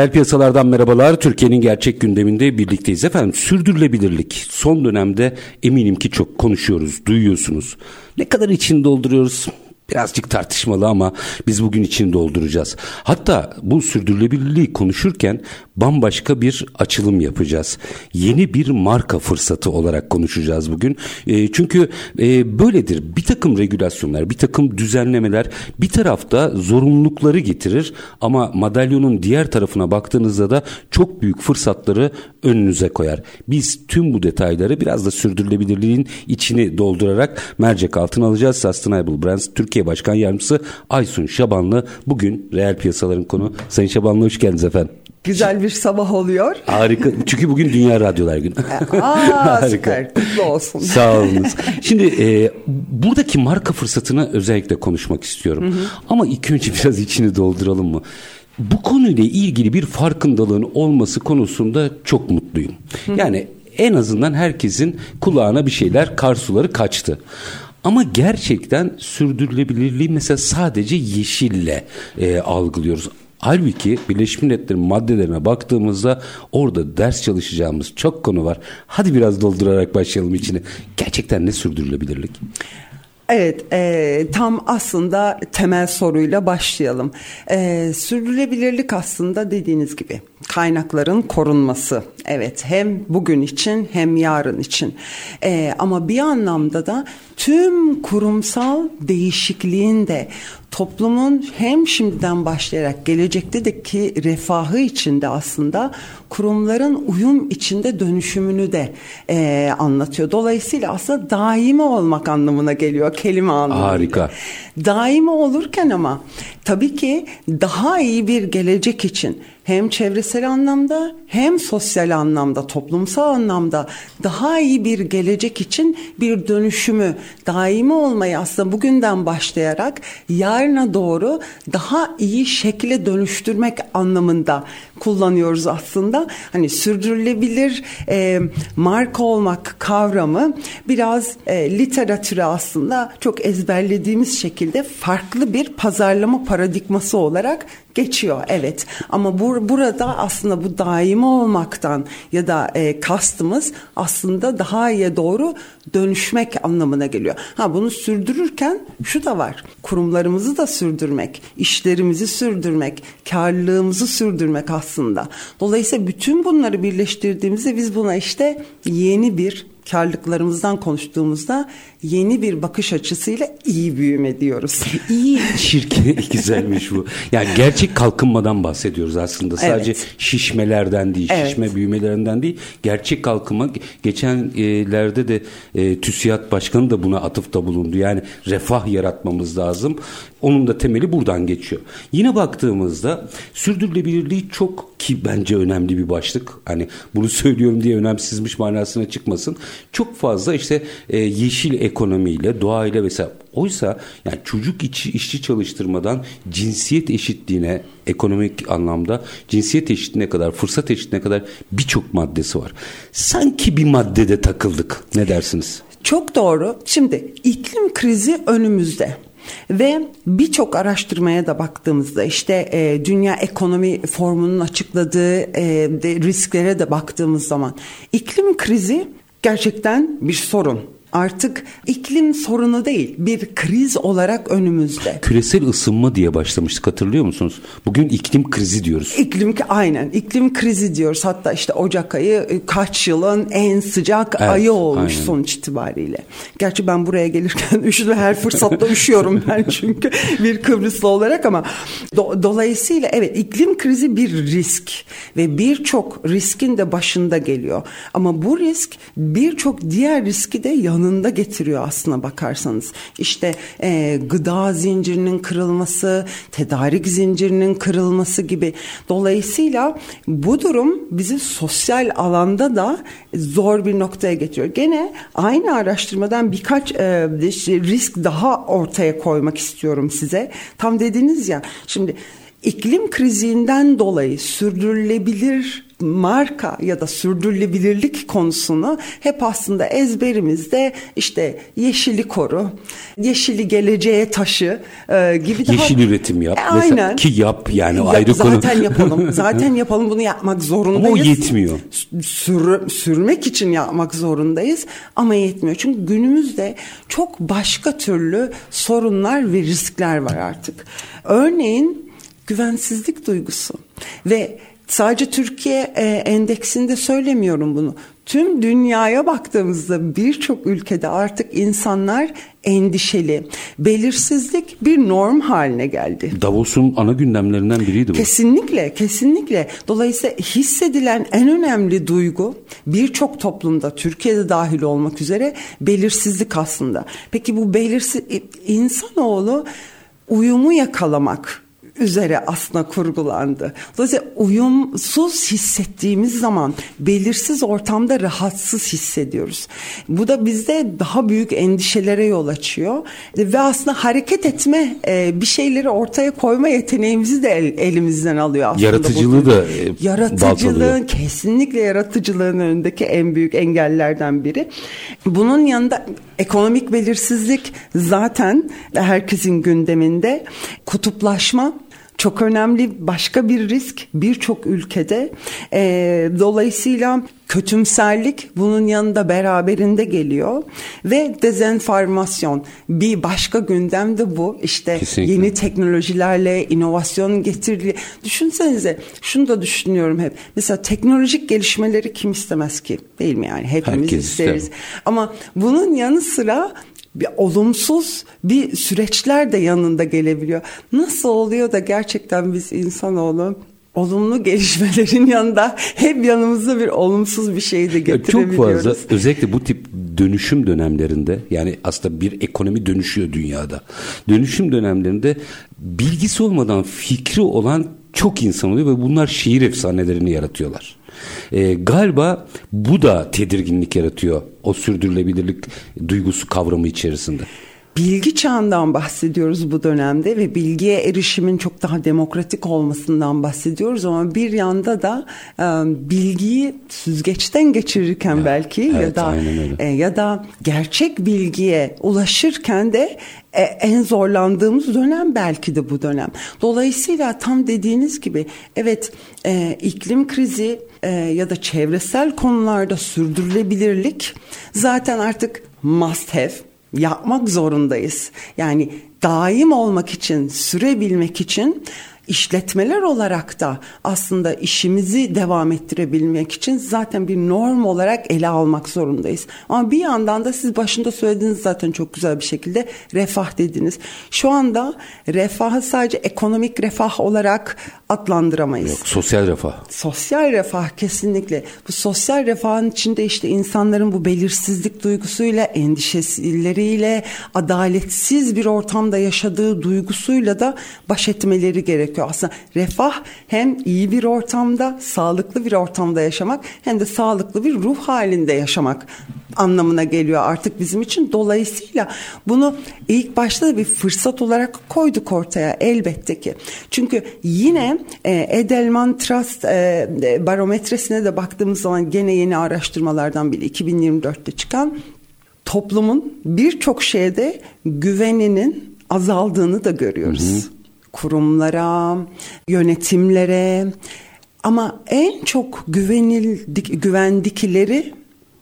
Reel piyasalardan merhabalar. Türkiye'nin gerçek gündeminde birlikteyiz. Efendim sürdürülebilirlik son dönemde eminim ki çok konuşuyoruz, duyuyorsunuz. Ne kadar için dolduruyoruz birazcık tartışmalı ama biz bugün için dolduracağız. Hatta bu sürdürülebilirliği konuşurken bambaşka bir açılım yapacağız. Yeni bir marka fırsatı olarak konuşacağız bugün. E, çünkü e, böyledir. Bir takım regülasyonlar, bir takım düzenlemeler bir tarafta zorunlulukları getirir ama madalyonun diğer tarafına baktığınızda da çok büyük fırsatları önünüze koyar. Biz tüm bu detayları biraz da sürdürülebilirliğin içini doldurarak mercek altına alacağız. Sustainable Brands Türkiye Başkan Yardımcısı Aysun Şabanlı bugün reel piyasaların konu. Sayın Şabanlı hoş geldiniz efendim. Güzel bir sabah oluyor. Harika. Çünkü bugün Dünya Radyolar Günü. Aa, süper. Kutlu olsun. Sağ olunuz. Şimdi e, buradaki marka fırsatını özellikle konuşmak istiyorum. Hı hı. Ama ilk önce biraz içini dolduralım mı? Bu konuyla ilgili bir farkındalığın olması konusunda çok mutluyum. Hı hı. Yani en azından herkesin kulağına bir şeyler, kar suları kaçtı. Ama gerçekten sürdürülebilirliği mesela sadece yeşille e, algılıyoruz. Halbuki Birleşmiş Milletler'in maddelerine baktığımızda orada ders çalışacağımız çok konu var. Hadi biraz doldurarak başlayalım içine. Gerçekten ne sürdürülebilirlik? Evet, e, tam aslında temel soruyla başlayalım. E, sürdürülebilirlik aslında dediğiniz gibi kaynakların korunması. Evet, hem bugün için hem yarın için. E, ama bir anlamda da tüm kurumsal değişikliğin de toplumun hem şimdiden başlayarak gelecekte de ki refahı içinde aslında kurumların uyum içinde dönüşümünü de e, anlatıyor. Dolayısıyla aslında daimi olmak anlamına geliyor kelime anlamında. Harika. Daimi olurken ama tabii ki daha iyi bir gelecek için hem çevresel anlamda hem sosyal anlamda, toplumsal anlamda daha iyi bir gelecek için bir dönüşümü daimi olmayı aslında bugünden başlayarak yarına doğru daha iyi şekle dönüştürmek anlamında kullanıyoruz aslında. Hani sürdürülebilir e, marka olmak kavramı biraz e, literatüre aslında çok ezberlediğimiz şekilde farklı bir pazarlama paradigması olarak geçiyor evet ama bu, burada aslında bu daimi olmaktan ya da e, kastımız aslında daha iyiye doğru dönüşmek anlamına geliyor. Ha bunu sürdürürken şu da var kurumlarımızı da sürdürmek, işlerimizi sürdürmek, karlılığımızı sürdürmek aslında. Dolayısıyla bütün bunları birleştirdiğimizde biz buna işte yeni bir karlılıklarımızdan konuştuğumuzda yeni bir bakış açısıyla iyi büyüme diyoruz. İyi şirke güzelmiş bu. Yani gerçek kalkınmadan bahsediyoruz aslında. Sadece evet. şişmelerden değil, evet. şişme büyümelerinden değil. Gerçek kalkınma geçenlerde de e, TÜSİAD Başkanı da buna atıfta bulundu. Yani refah yaratmamız lazım. Onun da temeli buradan geçiyor. Yine baktığımızda sürdürülebilirliği çok ki bence önemli bir başlık. Hani bunu söylüyorum diye önemsizmiş manasına çıkmasın. Çok fazla işte e, yeşil ekonomiyle, doğayla vesaire. Oysa yani çocuk içi, işçi çalıştırmadan cinsiyet eşitliğine ekonomik anlamda cinsiyet eşitliğine kadar, fırsat eşitliğine kadar birçok maddesi var. Sanki bir maddede takıldık. Ne dersiniz? Çok doğru. Şimdi iklim krizi önümüzde. Ve birçok araştırmaya da baktığımızda işte e, Dünya Ekonomi Formu'nun açıkladığı e, de, risklere de baktığımız zaman iklim krizi gerçekten bir sorun. Artık iklim sorunu değil bir kriz olarak önümüzde. Küresel ısınma diye başlamıştık hatırlıyor musunuz? Bugün iklim krizi diyoruz. İklim aynen iklim krizi diyoruz. Hatta işte Ocak ayı e, kaç yılın en sıcak evet, ayı olmuş aynen. sonuç itibariyle. Gerçi ben buraya gelirken üşüdüm her fırsatta üşüyorum ben çünkü bir Kıbrıslı olarak ama do, dolayısıyla evet iklim krizi bir risk ve birçok riskin de başında geliyor. Ama bu risk birçok diğer riski de yanında getiriyor aslına bakarsanız. İşte e, gıda zincirinin kırılması, tedarik zincirinin kırılması gibi. Dolayısıyla bu durum bizi sosyal alanda da zor bir noktaya getiriyor. Gene aynı araştırmadan birkaç e, risk daha ortaya koymak istiyorum size. Tam dediniz ya şimdi iklim krizinden dolayı sürdürülebilir marka ya da sürdürülebilirlik konusunu hep aslında ezberimizde işte yeşili koru, yeşili geleceğe taşı e, gibi daha... Yeşil üretim yap. E, aynen. ki yap yani ya, ayrı zaten konu. Zaten yapalım. Zaten yapalım bunu yapmak zorundayız. Ama o yetmiyor. Sür, sürmek için yapmak zorundayız ama yetmiyor. Çünkü günümüzde çok başka türlü sorunlar ve riskler var artık. Örneğin güvensizlik duygusu ve Sadece Türkiye e, endeksinde söylemiyorum bunu. Tüm dünyaya baktığımızda birçok ülkede artık insanlar endişeli. Belirsizlik bir norm haline geldi. Davos'un ana gündemlerinden biriydi bu. Kesinlikle, kesinlikle. Dolayısıyla hissedilen en önemli duygu birçok toplumda, Türkiye'de dahil olmak üzere belirsizlik aslında. Peki bu belirsiz insanoğlu uyumu yakalamak üzere aslında kurgulandı. Dolayısıyla uyumsuz hissettiğimiz zaman belirsiz ortamda rahatsız hissediyoruz. Bu da bizde daha büyük endişelere yol açıyor ve aslında hareket etme e, bir şeyleri ortaya koyma yeteneğimizi de elimizden alıyor aslında. Yaratıcılığı da e, Yaratıcılığın kesinlikle yaratıcılığın önündeki en büyük engellerden biri. Bunun yanında ekonomik belirsizlik zaten herkesin gündeminde kutuplaşma çok önemli başka bir risk birçok ülkede. E, dolayısıyla kötümserlik bunun yanında beraberinde geliyor ve dezenformasyon. Bir başka gündem de bu. İşte Kesinlikle. yeni teknolojilerle inovasyon getirili düşünsenize şunu da düşünüyorum hep. Mesela teknolojik gelişmeleri kim istemez ki? Değil mi yani? Hepimiz Herkes isteriz. ister. ama bunun yanı sıra bir olumsuz bir süreçler de yanında gelebiliyor. Nasıl oluyor da gerçekten biz insanoğlu olumlu gelişmelerin yanında hep yanımızda bir olumsuz bir şey de getirebiliyoruz. Çok fazla özellikle bu tip dönüşüm dönemlerinde yani aslında bir ekonomi dönüşüyor dünyada. Dönüşüm dönemlerinde bilgisi olmadan fikri olan çok insan oluyor ve bunlar şehir efsanelerini yaratıyorlar. E, galiba bu da tedirginlik yaratıyor o sürdürülebilirlik duygusu kavramı içerisinde bilgi çağından bahsediyoruz bu dönemde ve bilgiye erişimin çok daha demokratik olmasından bahsediyoruz ama bir yanda da e, bilgiyi süzgeçten geçirirken ya, belki evet, ya da e, ya da gerçek bilgiye ulaşırken de e, en zorlandığımız dönem belki de bu dönem. Dolayısıyla tam dediğiniz gibi evet e, iklim krizi e, ya da çevresel konularda sürdürülebilirlik zaten artık must have yapmak zorundayız. Yani daim olmak için, sürebilmek için işletmeler olarak da aslında işimizi devam ettirebilmek için zaten bir norm olarak ele almak zorundayız. Ama bir yandan da siz başında söylediğiniz zaten çok güzel bir şekilde refah dediniz. Şu anda refahı sadece ekonomik refah olarak adlandıramayız. Yok, sosyal refah. Sosyal refah kesinlikle. Bu sosyal refahın içinde işte insanların bu belirsizlik duygusuyla, endişeleriyle, adaletsiz bir ortamda yaşadığı duygusuyla da baş etmeleri gerekiyor. Aslında refah hem iyi bir ortamda, sağlıklı bir ortamda yaşamak hem de sağlıklı bir ruh halinde yaşamak anlamına geliyor artık bizim için. Dolayısıyla bunu ilk başta da bir fırsat olarak koyduk ortaya elbette ki. Çünkü yine e, Edelman Trust e, barometresine de baktığımız zaman gene yeni araştırmalardan biri 2024'te çıkan toplumun birçok şeyde güveninin azaldığını da görüyoruz. Hı hı. Kurumlara, yönetimlere ama en çok güvenildik, güvendikileri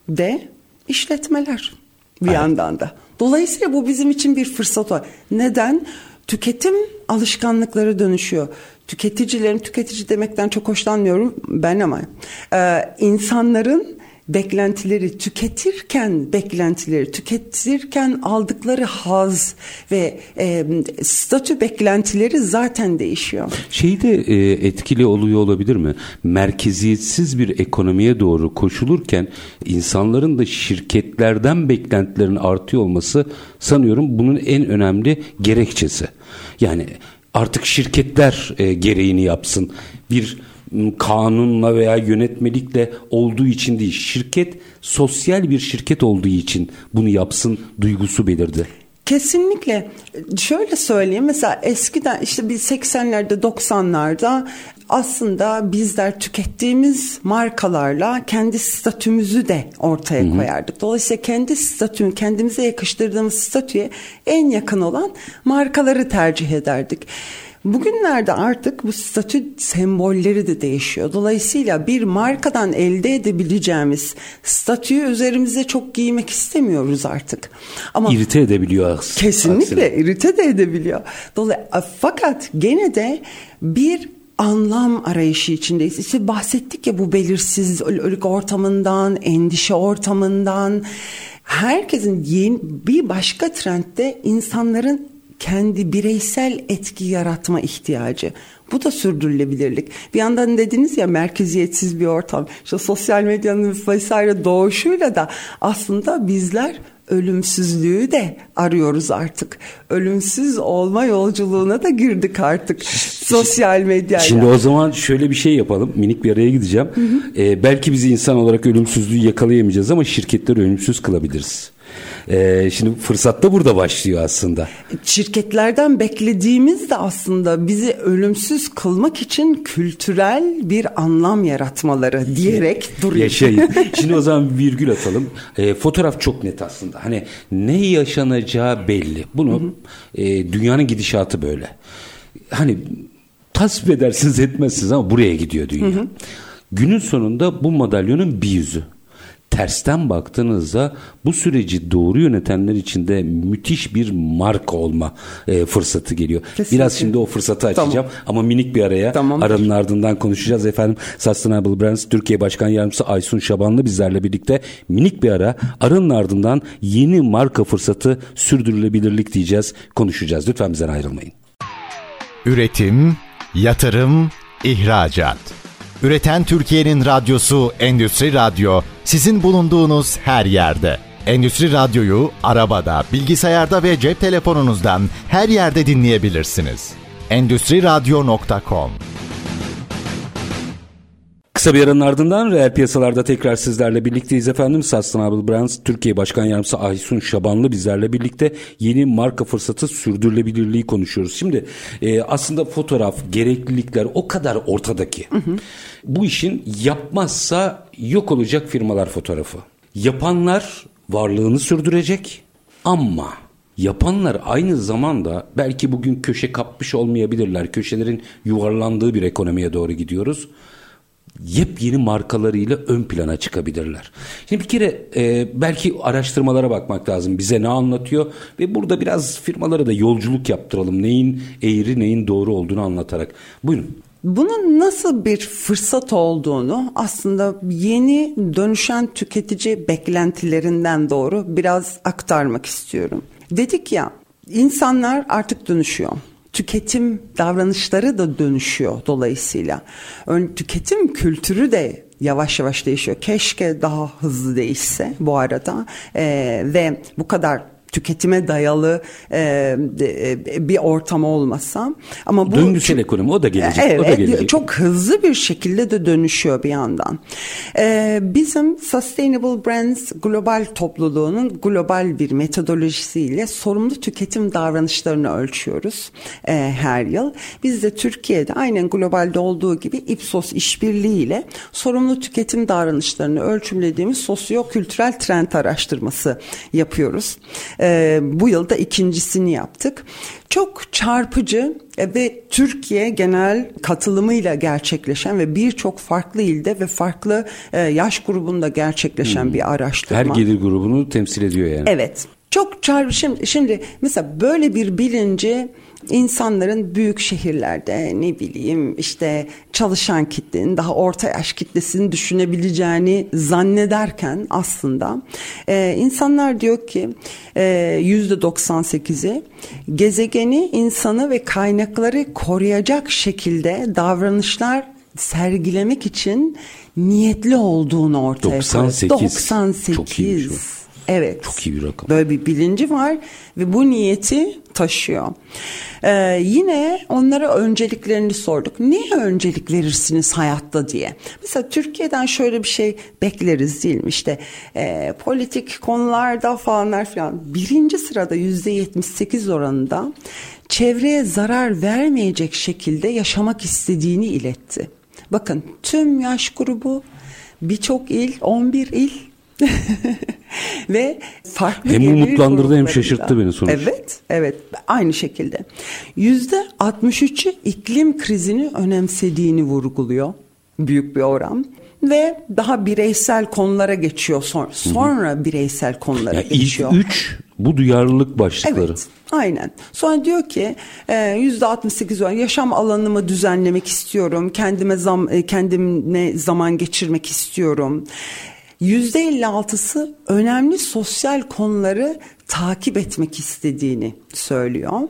de işletmeler. bir evet. yandan da. Dolayısıyla bu bizim için bir fırsat var. Neden? Tüketim alışkanlıkları dönüşüyor. Tüketicilerin tüketici demekten çok hoşlanmıyorum ben ama e, insanların beklentileri tüketirken beklentileri tüketirken aldıkları haz ve e, statü beklentileri zaten değişiyor. Şey de e, etkili oluyor olabilir mi? Merkeziyetsiz bir ekonomiye doğru koşulurken insanların da şirketlerden beklentilerin artıyor olması sanıyorum bunun en önemli gerekçesi. Yani artık şirketler e, gereğini yapsın. Bir kanunla veya yönetmelikle olduğu için değil. Şirket sosyal bir şirket olduğu için bunu yapsın duygusu belirdi. Kesinlikle. Şöyle söyleyeyim mesela eskiden işte biz 80'lerde 90'larda aslında bizler tükettiğimiz markalarla kendi statümüzü de ortaya Hı-hı. koyardık. Dolayısıyla kendi statüm, kendimize yakıştırdığımız statüye en yakın olan markaları tercih ederdik. Bugünlerde artık bu statü sembolleri de değişiyor. Dolayısıyla bir markadan elde edebileceğimiz statüyü üzerimize çok giymek istemiyoruz artık. Ama irite edebiliyor aslında. Kesinlikle aksine. irite de edebiliyor. Dolayısıyla fakat gene de bir anlam arayışı içindeyiz. İşte bahsettik ya bu belirsizlik ortamından, endişe ortamından. Herkesin yeni bir başka trendde insanların kendi bireysel etki yaratma ihtiyacı. Bu da sürdürülebilirlik. Bir yandan dediniz ya merkeziyetsiz bir ortam. İşte sosyal medyanın vesaire doğuşuyla da aslında bizler ölümsüzlüğü de arıyoruz artık. Ölümsüz olma yolculuğuna da girdik artık sosyal medyayla. Şimdi o zaman şöyle bir şey yapalım. Minik bir araya gideceğim. Hı hı. Ee, belki bizi insan olarak ölümsüzlüğü yakalayamayacağız ama şirketleri ölümsüz kılabiliriz. Ee, şimdi fırsat da burada başlıyor aslında. Şirketlerden beklediğimiz de aslında bizi ölümsüz kılmak için kültürel bir anlam yaratmaları diyerek duruyor. Yaşayın. Şimdi o zaman virgül atalım. E, fotoğraf çok net aslında. Hani ne yaşanacağı belli. Bunu hı hı. E, dünyanın gidişatı böyle. Hani tasvip edersiniz etmezsiniz ama buraya gidiyor dünya. Hı hı. Günün sonunda bu madalyonun bir yüzü tersten baktığınızda bu süreci doğru yönetenler için de müthiş bir marka olma e, fırsatı geliyor. Kesinlikle. Biraz şimdi o fırsatı açacağım tamam. ama minik bir araya tamam. aranın ardından konuşacağız efendim. Sustainable Brands Türkiye Başkan Yardımcısı Aysun Şabanlı bizlerle birlikte minik bir ara aranın ardından yeni marka fırsatı sürdürülebilirlik diyeceğiz konuşacağız. Lütfen bizden ayrılmayın. Üretim, yatırım, ihracat. Üreten Türkiye'nin radyosu Endüstri Radyo sizin bulunduğunuz her yerde. Endüstri Radyo'yu arabada, bilgisayarda ve cep telefonunuzdan her yerde dinleyebilirsiniz. Endüstri Radyo.com Kısa bir aranın ardından reel piyasalarda tekrar sizlerle birlikteyiz efendim. Sustainable Brands Türkiye Başkan Yardımcısı Aysun Şabanlı bizlerle birlikte yeni marka fırsatı sürdürülebilirliği konuşuyoruz. Şimdi e, aslında fotoğraf, gereklilikler o kadar ortadaki. Hı hı. Bu işin yapmazsa yok olacak firmalar fotoğrafı. Yapanlar varlığını sürdürecek ama yapanlar aynı zamanda belki bugün köşe kapmış olmayabilirler. Köşelerin yuvarlandığı bir ekonomiye doğru gidiyoruz yepyeni markalarıyla ön plana çıkabilirler. Şimdi bir kere e, belki araştırmalara bakmak lazım. Bize ne anlatıyor ve burada biraz firmalara da yolculuk yaptıralım. Neyin eğri neyin doğru olduğunu anlatarak. Buyurun. Bunun nasıl bir fırsat olduğunu aslında yeni dönüşen tüketici beklentilerinden doğru biraz aktarmak istiyorum. Dedik ya insanlar artık dönüşüyor tüketim davranışları da dönüşüyor dolayısıyla. Ön tüketim kültürü de yavaş yavaş değişiyor. Keşke daha hızlı değişse bu arada ee, ve bu kadar tüketime dayalı e, e, bir ortam olmasa ama bu döngüsel ekonomi o da gelecek. Evet, o da gelecek. çok hızlı bir şekilde de dönüşüyor bir yandan. E, bizim Sustainable Brands global topluluğunun global bir metodolojisiyle sorumlu tüketim davranışlarını ölçüyoruz e, her yıl. Biz de Türkiye'de aynen globalde olduğu gibi Ipsos işbirliğiyle sorumlu tüketim davranışlarını ölçümlediğimiz sosyo-kültürel trend araştırması yapıyoruz. E, bu yılda ikincisini yaptık. Çok çarpıcı ve Türkiye genel katılımıyla gerçekleşen ve birçok farklı ilde ve farklı e, yaş grubunda gerçekleşen hmm. bir araştırma. Her gelir grubunu temsil ediyor yani. Evet. Çok çarpıcı. Şimdi, şimdi mesela böyle bir bilinci insanların büyük şehirlerde ne bileyim işte çalışan kitlenin daha orta yaş kitlesini düşünebileceğini zannederken aslında e, insanlar diyor ki e, yüzde 98'i gezegeni insanı ve kaynakları koruyacak şekilde davranışlar sergilemek için niyetli olduğunu ortaya 98. koyuyor. 98. Çok iyiymiş Evet. Çok iyi bir rakam. Böyle bir bilinci var ve bu niyeti taşıyor. Ee, yine onlara önceliklerini sorduk. Niye öncelik verirsiniz hayatta diye. Mesela Türkiye'den şöyle bir şey bekleriz değil mi? İşte e, politik konularda falanlar falan. Birinci sırada yüzde yetmiş sekiz oranında çevreye zarar vermeyecek şekilde yaşamak istediğini iletti. Bakın tüm yaş grubu birçok il 11 il ve farklı hem umutlandırdı hem şaşırttı beni sonuç. Evet, evet aynı şekilde. Yüzde 63'ü iklim krizini önemsediğini vurguluyor. Büyük bir oran ve daha bireysel konulara geçiyor sonra, sonra bireysel konulara ya geçiyor. İlk üç bu duyarlılık başlıkları. Evet. Aynen. Sonra diyor ki e, yüzde 68 olan yaşam alanımı düzenlemek istiyorum. Kendime zam, e, kendime zaman geçirmek istiyorum. %56'sı önemli sosyal konuları takip etmek istediğini söylüyor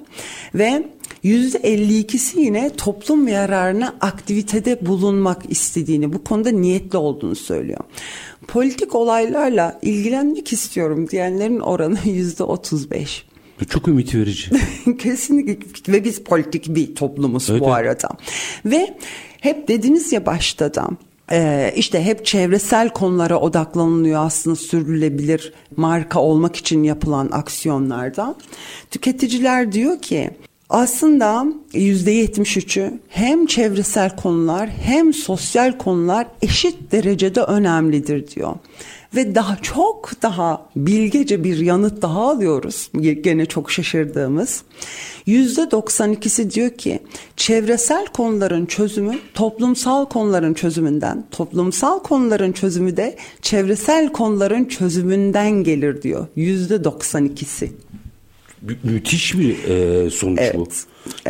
ve %52'si yine toplum yararına aktivitede bulunmak istediğini, bu konuda niyetli olduğunu söylüyor. Politik olaylarla ilgilenmek istiyorum diyenlerin oranı %35. Çok ümit verici. Kesinlikle ve biz politik bir toplumuz evet. bu arada. Ve hep dediniz ya başta da ee, işte hep çevresel konulara odaklanılıyor aslında sürdürülebilir marka olmak için yapılan aksiyonlarda. Tüketiciler diyor ki aslında yüzde 73'ü hem çevresel konular hem sosyal konular eşit derecede önemlidir diyor ve daha çok daha bilgece bir yanıt daha alıyoruz. Gene çok şaşırdığımız. Yüzde 92'si diyor ki çevresel konuların çözümü toplumsal konuların çözümünden, toplumsal konuların çözümü de çevresel konuların çözümünden gelir diyor. Yüzde 92'si. Mü- müthiş bir e, sonuç evet. bu.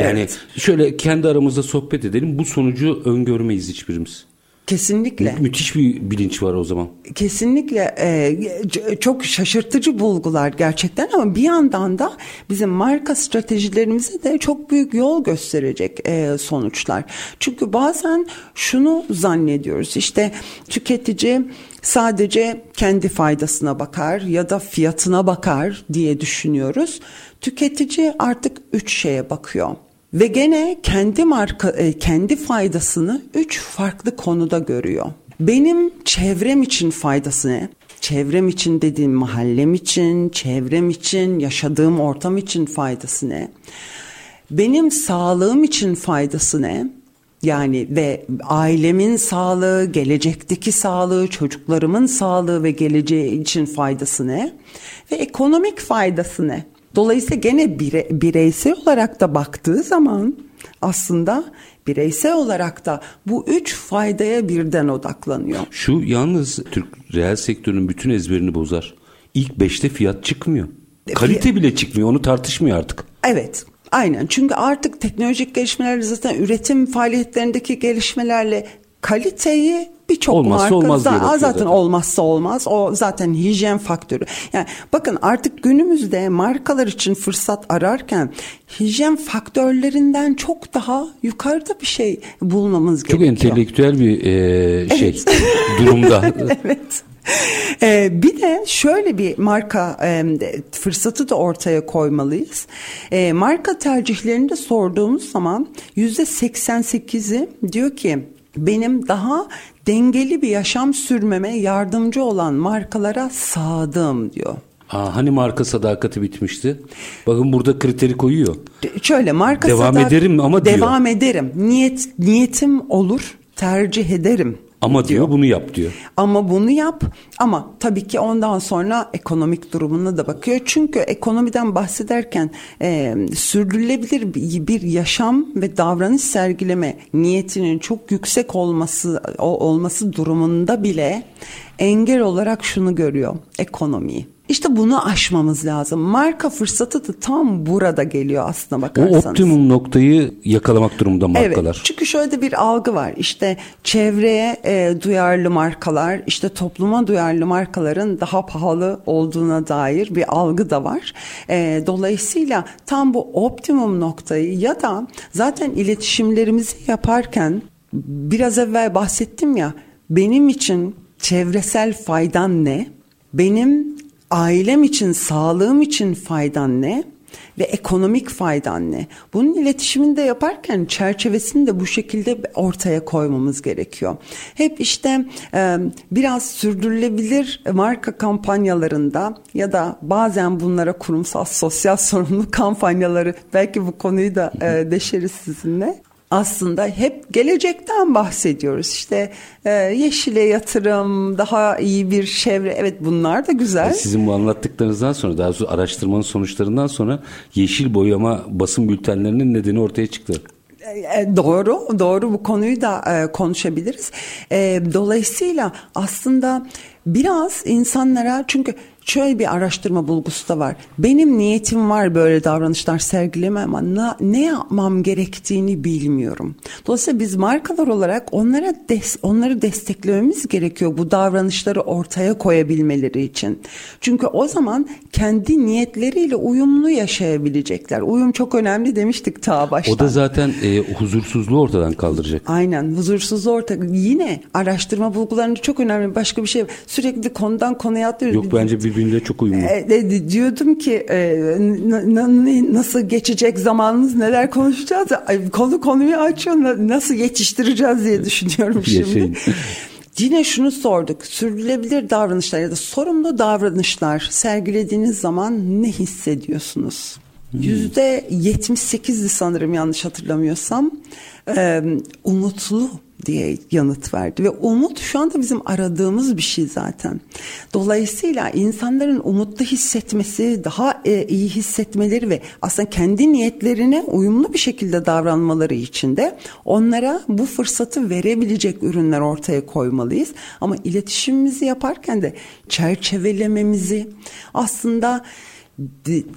Yani evet. şöyle kendi aramızda sohbet edelim. Bu sonucu öngörmeyiz hiçbirimiz. Kesinlikle. Mü- müthiş bir bilinç var o zaman. Kesinlikle e, çok şaşırtıcı bulgular gerçekten ama bir yandan da bizim marka stratejilerimize de çok büyük yol gösterecek e, sonuçlar. Çünkü bazen şunu zannediyoruz işte tüketici sadece kendi faydasına bakar ya da fiyatına bakar diye düşünüyoruz. Tüketici artık üç şeye bakıyor. Ve gene kendi marka e, kendi faydasını üç farklı konuda görüyor. Benim çevrem için faydası ne? Çevrem için dediğim mahallem için, çevrem için, yaşadığım ortam için faydası ne? Benim sağlığım için faydası ne? Yani ve ailemin sağlığı, gelecekteki sağlığı, çocuklarımın sağlığı ve geleceği için faydası ne? Ve ekonomik faydası ne? Dolayısıyla gene bire, bireysel olarak da baktığı zaman aslında bireysel olarak da bu üç faydaya birden odaklanıyor. Şu yalnız Türk reel sektörünün bütün ezberini bozar. İlk beşte fiyat çıkmıyor. E, Kalite bile çıkmıyor onu tartışmıyor artık. Evet aynen çünkü artık teknolojik gelişmeler zaten üretim faaliyetlerindeki gelişmelerle kaliteyi birçok marka olmaz zaten, zaten olmazsa olmaz. O zaten hijyen faktörü. Yani bakın artık günümüzde markalar için fırsat ararken hijyen faktörlerinden çok daha yukarıda bir şey bulmamız çok gerekiyor. Çok entelektüel bir e, şey evet. durumda. evet. Ee, bir de şöyle bir marka e, fırsatı da ortaya koymalıyız. E, marka tercihlerini de sorduğumuz zaman yüzde 88'i diyor ki benim daha dengeli bir yaşam sürmeme yardımcı olan markalara sadığım diyor. Ha, hani marka sadakati bitmişti? Bakın burada kriteri koyuyor. Şöyle marka devam ederim ama devam diyor. ederim. Niyet niyetim olur, tercih ederim Ama diyor bunu yap diyor. Ama bunu yap ama tabii ki ondan sonra ekonomik durumuna da bakıyor. Çünkü ekonomiden bahsederken e, sürdürülebilir bir yaşam ve davranış sergileme niyetinin çok yüksek olması o, olması durumunda bile engel olarak şunu görüyor ekonomiyi. İşte bunu aşmamız lazım. Marka fırsatı da tam burada geliyor aslında bakarsanız. O optimum noktayı yakalamak durumunda markalar. Evet çünkü şöyle bir algı var. İşte çevreye e, duyarlı markalar, işte topluma duyarlı markaların daha pahalı olduğuna dair bir algı da var. E, dolayısıyla tam bu optimum noktayı ya da zaten iletişimlerimizi yaparken biraz evvel bahsettim ya benim için çevresel faydan ne? Benim ailem için, sağlığım için faydan ne? ve ekonomik faydan ne? Bunun iletişimini de yaparken çerçevesini de bu şekilde ortaya koymamız gerekiyor. Hep işte e, biraz sürdürülebilir marka kampanyalarında ya da bazen bunlara kurumsal sosyal sorumluluk kampanyaları belki bu konuyu da e, deşeriz sizinle aslında hep gelecekten bahsediyoruz. İşte e, yeşile yatırım, daha iyi bir çevre. Evet bunlar da güzel. Sizin bu anlattıklarınızdan sonra daha doğrusu araştırmanın sonuçlarından sonra yeşil boyama basın bültenlerinin nedeni ortaya çıktı. E, e, doğru, doğru bu konuyu da e, konuşabiliriz. E, dolayısıyla aslında biraz insanlara çünkü şöyle bir araştırma bulgusu da var. Benim niyetim var böyle davranışlar sergileme ama ne, ne yapmam gerektiğini bilmiyorum. Dolayısıyla biz markalar olarak onlara des, onları desteklememiz gerekiyor bu davranışları ortaya koyabilmeleri için. Çünkü o zaman kendi niyetleriyle uyumlu yaşayabilecekler. Uyum çok önemli demiştik ta baştan. O da zaten e, huzursuzluğu ortadan kaldıracak. Aynen huzursuzluğu orta. Yine araştırma bulgularında çok önemli başka bir şey. Sürekli konudan konuya atlıyoruz. Yok bence bir birbiriyle çok uyumlu. E, diyordum ki e, nasıl geçecek zamanımız neler konuşacağız. Konu konuyu açıyor nasıl yetiştireceğiz diye düşünüyorum şimdi. Yine şunu sorduk. Sürdürülebilir davranışlar ya da sorumlu davranışlar sergilediğiniz zaman ne hissediyorsunuz? Hmm. Yüzde hmm. sanırım yanlış hatırlamıyorsam. Ee, umutlu diye yanıt verdi ve umut şu anda bizim aradığımız bir şey zaten. Dolayısıyla insanların umutlu hissetmesi, daha e, iyi hissetmeleri ve aslında kendi niyetlerine uyumlu bir şekilde davranmaları için de onlara bu fırsatı verebilecek ürünler ortaya koymalıyız. Ama iletişimimizi yaparken de çerçevelememizi aslında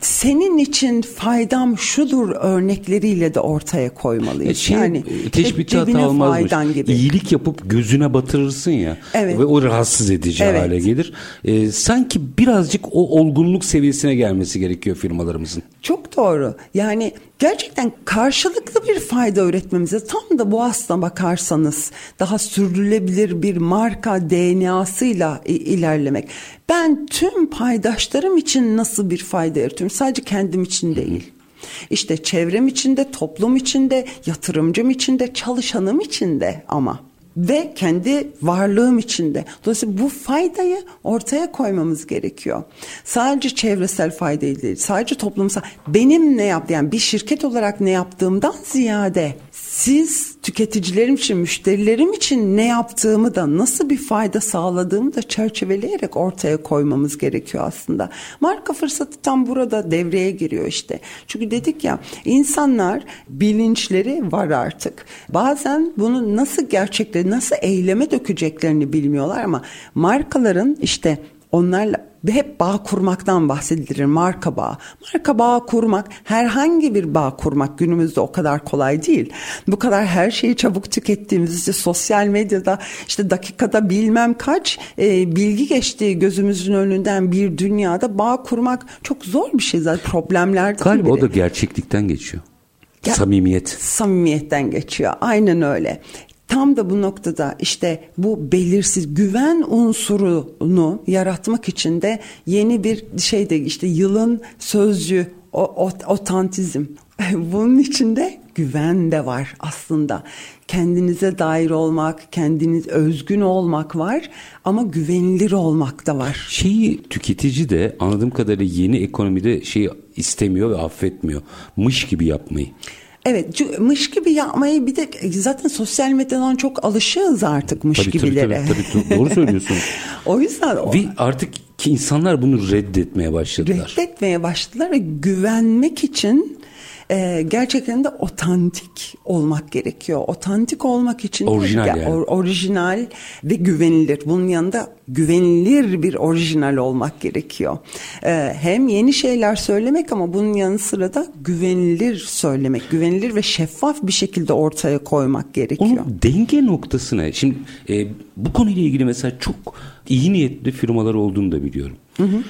senin için faydam şudur örnekleriyle de ortaya koymalıyız. Şey, yani teşbih hata olmazmış. Gibi. İyilik yapıp gözüne batırırsın ya evet. ve o rahatsız edici evet. hale gelir. Ee, sanki birazcık o olgunluk seviyesine gelmesi gerekiyor firmalarımızın. Çok doğru. Yani gerçekten karşılıklı bir fayda üretmemize tam da bu aslına bakarsanız daha sürdürülebilir bir marka DNA'sıyla ilerlemek. Ben tüm paydaşlarım için nasıl bir fayda yaratıyorum? Sadece kendim için değil. İşte çevrem içinde, toplum içinde, yatırımcım içinde, çalışanım içinde ama ve kendi varlığım içinde. Dolayısıyla bu faydayı ortaya koymamız gerekiyor. Sadece çevresel fayda değil, sadece toplumsal. Benim ne yaptığım, yani bir şirket olarak ne yaptığımdan ziyade siz tüketicilerim için, müşterilerim için ne yaptığımı da nasıl bir fayda sağladığımı da çerçeveleyerek ortaya koymamız gerekiyor aslında. Marka fırsatı tam burada devreye giriyor işte. Çünkü dedik ya insanlar bilinçleri var artık. Bazen bunu nasıl gerçekleri, nasıl eyleme dökeceklerini bilmiyorlar ama markaların işte onlarla hep bağ kurmaktan bahsedilir marka bağı. Marka bağı kurmak herhangi bir bağ kurmak günümüzde o kadar kolay değil. Bu kadar her şeyi çabuk tükettiğimiz işte sosyal medyada işte dakikada bilmem kaç e, bilgi geçtiği gözümüzün önünden bir dünyada bağ kurmak çok zor bir şey zaten problemlerden Galiba biri. o da gerçeklikten geçiyor. Ya, samimiyet. Samimiyetten geçiyor. Aynen öyle. Tam da bu noktada işte bu belirsiz güven unsurunu yaratmak için de yeni bir şey de işte yılın sözcüğü o, o, otantizm. Bunun içinde güven de var aslında. Kendinize dair olmak, kendiniz özgün olmak var ama güvenilir olmak da var. Şeyi tüketici de anladığım kadarıyla yeni ekonomide şeyi istemiyor ve affetmiyor. Mış gibi yapmayı. Evet mış gibi yapmayı bir de zaten sosyal medyadan çok alışığız artık mış tabii, gibilere. Tabii, tabii, tabii, doğru söylüyorsun. o yüzden o, Ve artık ki insanlar bunu reddetmeye başladılar. Reddetmeye başladılar ve güvenmek için e, gerçekten de otantik olmak gerekiyor. Otantik olmak için orijinal, de, yani. or, orijinal ve güvenilir. Bunun yanında güvenilir bir orijinal olmak gerekiyor. E, hem yeni şeyler söylemek ama bunun yanı sıra da güvenilir söylemek, güvenilir ve şeffaf bir şekilde ortaya koymak gerekiyor. Onun denge noktası ne? Şimdi e, bu konuyla ilgili mesela çok iyi niyetli firmalar olduğunu da biliyorum. Hı hı.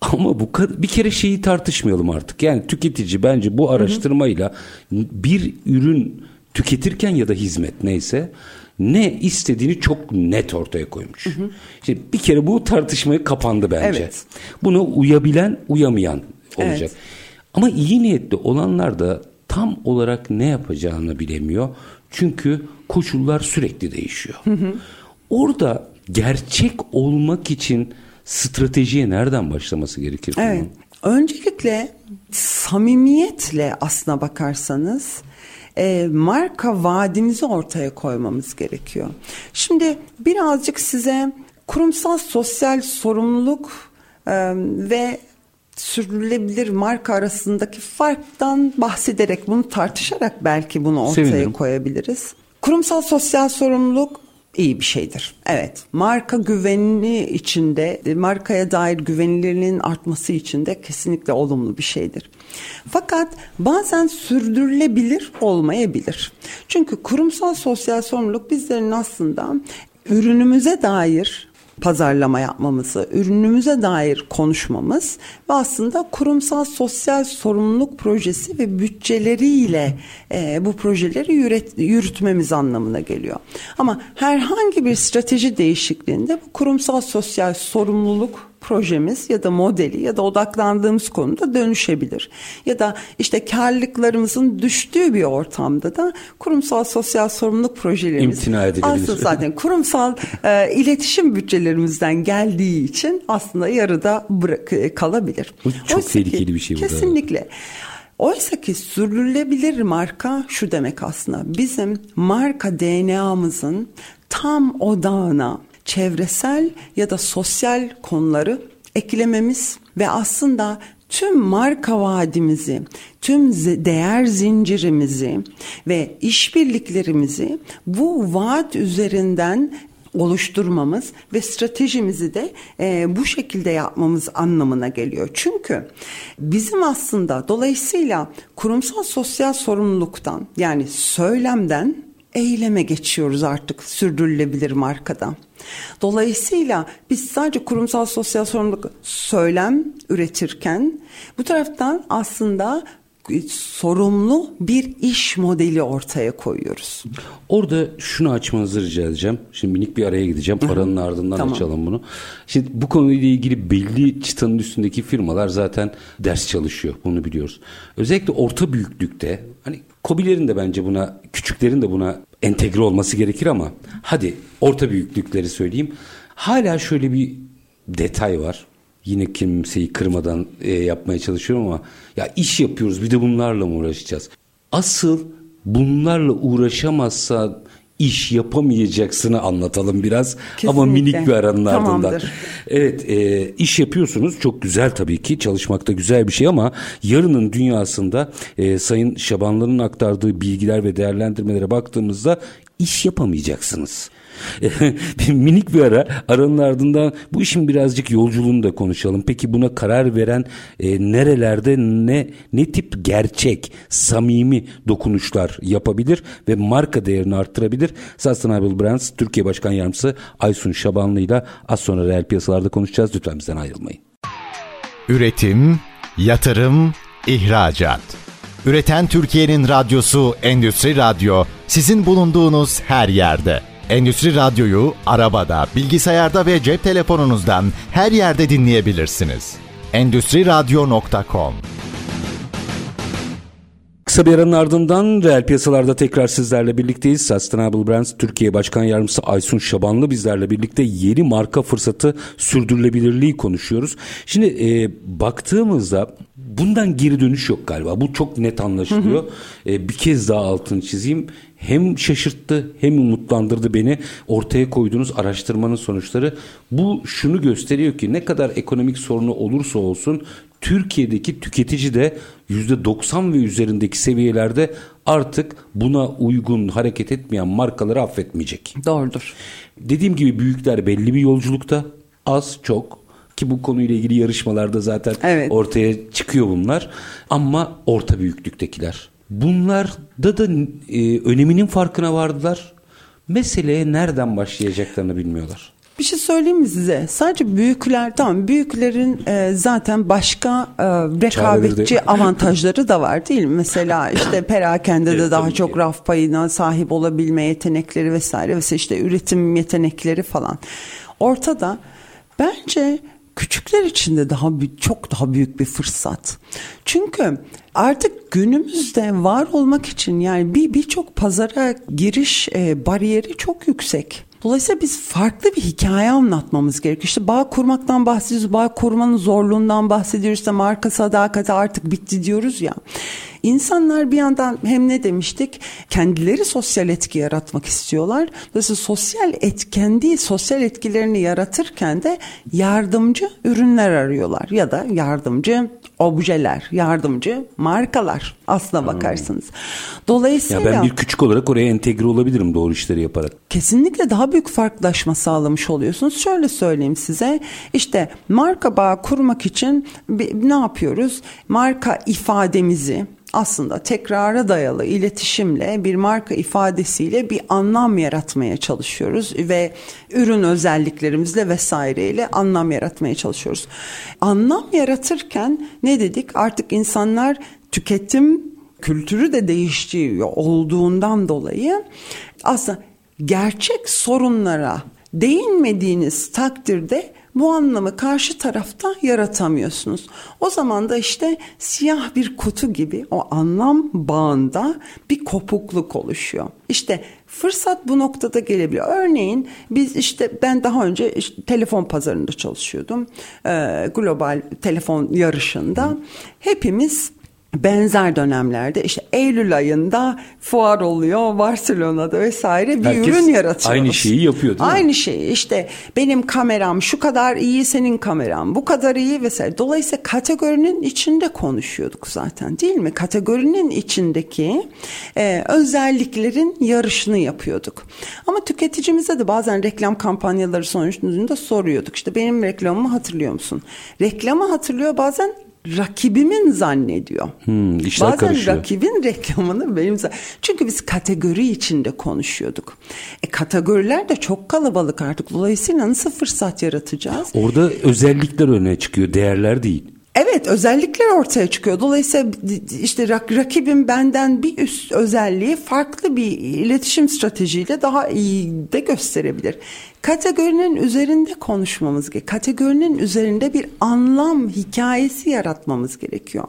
Ama bu bir kere şeyi tartışmayalım artık. Yani tüketici bence bu araştırmayla bir ürün tüketirken ya da hizmet neyse ne istediğini çok net ortaya koymuş. Hı hı. İşte bir kere bu tartışmaya kapandı bence. Evet. Buna uyabilen, uyamayan olacak. Evet. Ama iyi niyetli olanlar da tam olarak ne yapacağını bilemiyor. Çünkü koşullar sürekli değişiyor. Hı hı. Orada gerçek olmak için stratejiye nereden başlaması gerekir? Evet. Öncelikle samimiyetle aslına bakarsanız e, marka vaadimizi ortaya koymamız gerekiyor. Şimdi birazcık size kurumsal sosyal sorumluluk e, ve sürdürülebilir marka arasındaki farktan bahsederek bunu tartışarak belki bunu ortaya Sevinirim. koyabiliriz. Kurumsal sosyal sorumluluk iyi bir şeydir. Evet, marka güvenini içinde, markaya dair güvenilirliğin artması için de kesinlikle olumlu bir şeydir. Fakat bazen sürdürülebilir olmayabilir. Çünkü kurumsal sosyal sorumluluk bizlerin aslında ürünümüze dair pazarlama yapmamızı, ürünümüze dair konuşmamız ve aslında kurumsal sosyal sorumluluk projesi ve bütçeleriyle e, bu projeleri yürüt, yürütmemiz anlamına geliyor. Ama herhangi bir strateji değişikliğinde bu kurumsal sosyal sorumluluk projemiz ya da modeli ya da odaklandığımız konuda dönüşebilir. Ya da işte karlılıklarımızın düştüğü bir ortamda da kurumsal sosyal sorumluluk projelerimiz aslında zaten kurumsal e, iletişim bütçelerimizden geldiği için aslında yarıda bırak, e, kalabilir. Bu çok Oysa tehlikeli ki, bir şey bu. Kesinlikle. Oysa ki sürdürülebilir marka şu demek aslında bizim marka DNA'mızın tam odağına çevresel ya da sosyal konuları eklememiz ve aslında tüm marka vaadimizi, tüm değer zincirimizi ve işbirliklerimizi bu vaat üzerinden oluşturmamız ve stratejimizi de e, bu şekilde yapmamız anlamına geliyor. Çünkü bizim aslında dolayısıyla kurumsal sosyal sorumluluktan yani söylemden eyleme geçiyoruz artık sürdürülebilir markada. Dolayısıyla biz sadece kurumsal sosyal sorumluluk söylem üretirken bu taraftan aslında sorumlu bir iş modeli ortaya koyuyoruz. Orada şunu açmanızı rica edeceğim. Şimdi minik bir araya gideceğim. Paranın ardından tamam. açalım bunu. Şimdi bu konuyla ilgili belli çıtanın üstündeki firmalar zaten ders çalışıyor. Bunu biliyoruz. Özellikle orta büyüklükte hani Kobilerin de bence buna, küçüklerin de buna entegre olması gerekir ama hadi orta büyüklükleri söyleyeyim. Hala şöyle bir detay var. Yine kimseyi kırmadan e, yapmaya çalışıyorum ama ya iş yapıyoruz bir de bunlarla mı uğraşacağız? Asıl bunlarla uğraşamazsa iş yapamayacaksını anlatalım biraz Kesinlikle. ama minik bir aranın Tamamdır. ardından. Evet e, iş yapıyorsunuz çok güzel tabii ki çalışmakta güzel bir şey ama yarının dünyasında e, Sayın Şabanlı'nın aktardığı bilgiler ve değerlendirmelere baktığımızda iş yapamayacaksınız. Minik bir ara aranın ardından bu işin birazcık yolculuğunu da konuşalım. Peki buna karar veren e, nerelerde ne ne tip gerçek, samimi dokunuşlar yapabilir ve marka değerini arttırabilir? Sustainable Brands Türkiye Başkan Yardımcısı Aysun Şabanlı ile az sonra reel piyasalarda konuşacağız. Lütfen bizden ayrılmayın. Üretim, yatırım, ihracat. Üreten Türkiye'nin radyosu Endüstri Radyo sizin bulunduğunuz her yerde. Endüstri Radyo'yu arabada, bilgisayarda ve cep telefonunuzdan her yerde dinleyebilirsiniz. Endüstri Radyo.com Kısa bir aranın ardından reel piyasalarda tekrar sizlerle birlikteyiz. Sustainable Brands Türkiye Başkan Yardımcısı Aysun Şabanlı bizlerle birlikte yeni marka fırsatı sürdürülebilirliği konuşuyoruz. Şimdi e, baktığımızda bundan geri dönüş yok galiba. Bu çok net anlaşılıyor. Ee, bir kez daha altını çizeyim. Hem şaşırttı hem umutlandırdı beni. Ortaya koyduğunuz araştırmanın sonuçları bu şunu gösteriyor ki ne kadar ekonomik sorunu olursa olsun Türkiye'deki tüketici de %90 ve üzerindeki seviyelerde artık buna uygun hareket etmeyen markaları affetmeyecek. Doğrudur. Dediğim gibi büyükler belli bir yolculukta az çok ki bu konuyla ilgili yarışmalarda zaten Evet. ortaya çıkıyor bunlar ama orta büyüklüktekiler. Bunlar da e, öneminin farkına vardılar. Meseleye nereden başlayacaklarını bilmiyorlar. Bir şey söyleyeyim mi size? Sadece büyükler tamam büyüklerin e, zaten başka e, rekabetçi avantajları da var değil mi? Mesela işte perakende de daha çok ki. raf payına sahip olabilme yetenekleri vesaire vesaire işte üretim yetenekleri falan. Ortada bence küçükler için de daha çok daha büyük bir fırsat. Çünkü artık günümüzde var olmak için yani bir birçok pazara giriş e, bariyeri çok yüksek. Dolayısıyla biz farklı bir hikaye anlatmamız gerekiyor. İşte bağ kurmaktan bahsediyoruz, bağ kurmanın zorluğundan bahsediyoruz. İşte marka sadakati artık bitti diyoruz ya. İnsanlar bir yandan hem ne demiştik kendileri sosyal etki yaratmak istiyorlar. Dolayısıyla sosyal et, kendi sosyal etkilerini yaratırken de yardımcı ürünler arıyorlar ya da yardımcı objeler, yardımcı markalar aslına bakarsınız. Dolayısıyla Ya ben bir küçük olarak oraya entegre olabilirim doğru işleri yaparak. kesinlikle daha büyük farklılaşma sağlamış oluyorsunuz. Şöyle söyleyeyim size işte marka bağı kurmak için ne yapıyoruz? Marka ifademizi aslında tekrara dayalı iletişimle bir marka ifadesiyle bir anlam yaratmaya çalışıyoruz ve ürün özelliklerimizle vesaireyle anlam yaratmaya çalışıyoruz. Anlam yaratırken ne dedik? Artık insanlar tüketim kültürü de değişiyor olduğundan dolayı aslında gerçek sorunlara değinmediğiniz takdirde bu anlamı karşı tarafta yaratamıyorsunuz. O zaman da işte siyah bir kutu gibi o anlam bağında bir kopukluk oluşuyor. İşte fırsat bu noktada gelebiliyor. Örneğin biz işte ben daha önce işte telefon pazarında çalışıyordum. Ee, global telefon yarışında hepimiz benzer dönemlerde işte Eylül ayında fuar oluyor Barcelona'da vesaire bir Herkes ürün yaratıyoruz. aynı şeyi yapıyor, değil mi? Aynı şeyi işte benim kameram şu kadar iyi senin kameran bu kadar iyi vesaire. Dolayısıyla kategorinin içinde konuşuyorduk zaten değil mi? Kategorinin içindeki e, özelliklerin yarışını yapıyorduk. Ama tüketicimize de bazen reklam kampanyaları sonucunda soruyorduk. İşte benim reklamımı hatırlıyor musun? Reklamı hatırlıyor bazen rakibimin zannediyor. Hmm, Bazen karışıyor. rakibin reklamını benim çünkü biz kategori içinde konuşuyorduk. E kategoriler de çok kalabalık artık. Dolayısıyla nasıl fırsat yaratacağız? Orada özellikler öne çıkıyor, değerler değil. Evet özellikler ortaya çıkıyor. Dolayısıyla işte rak- rakibim benden bir üst özelliği farklı bir iletişim stratejiyle daha iyi de gösterebilir. Kategorinin üzerinde konuşmamız gerekiyor. Kategorinin üzerinde bir anlam hikayesi yaratmamız gerekiyor.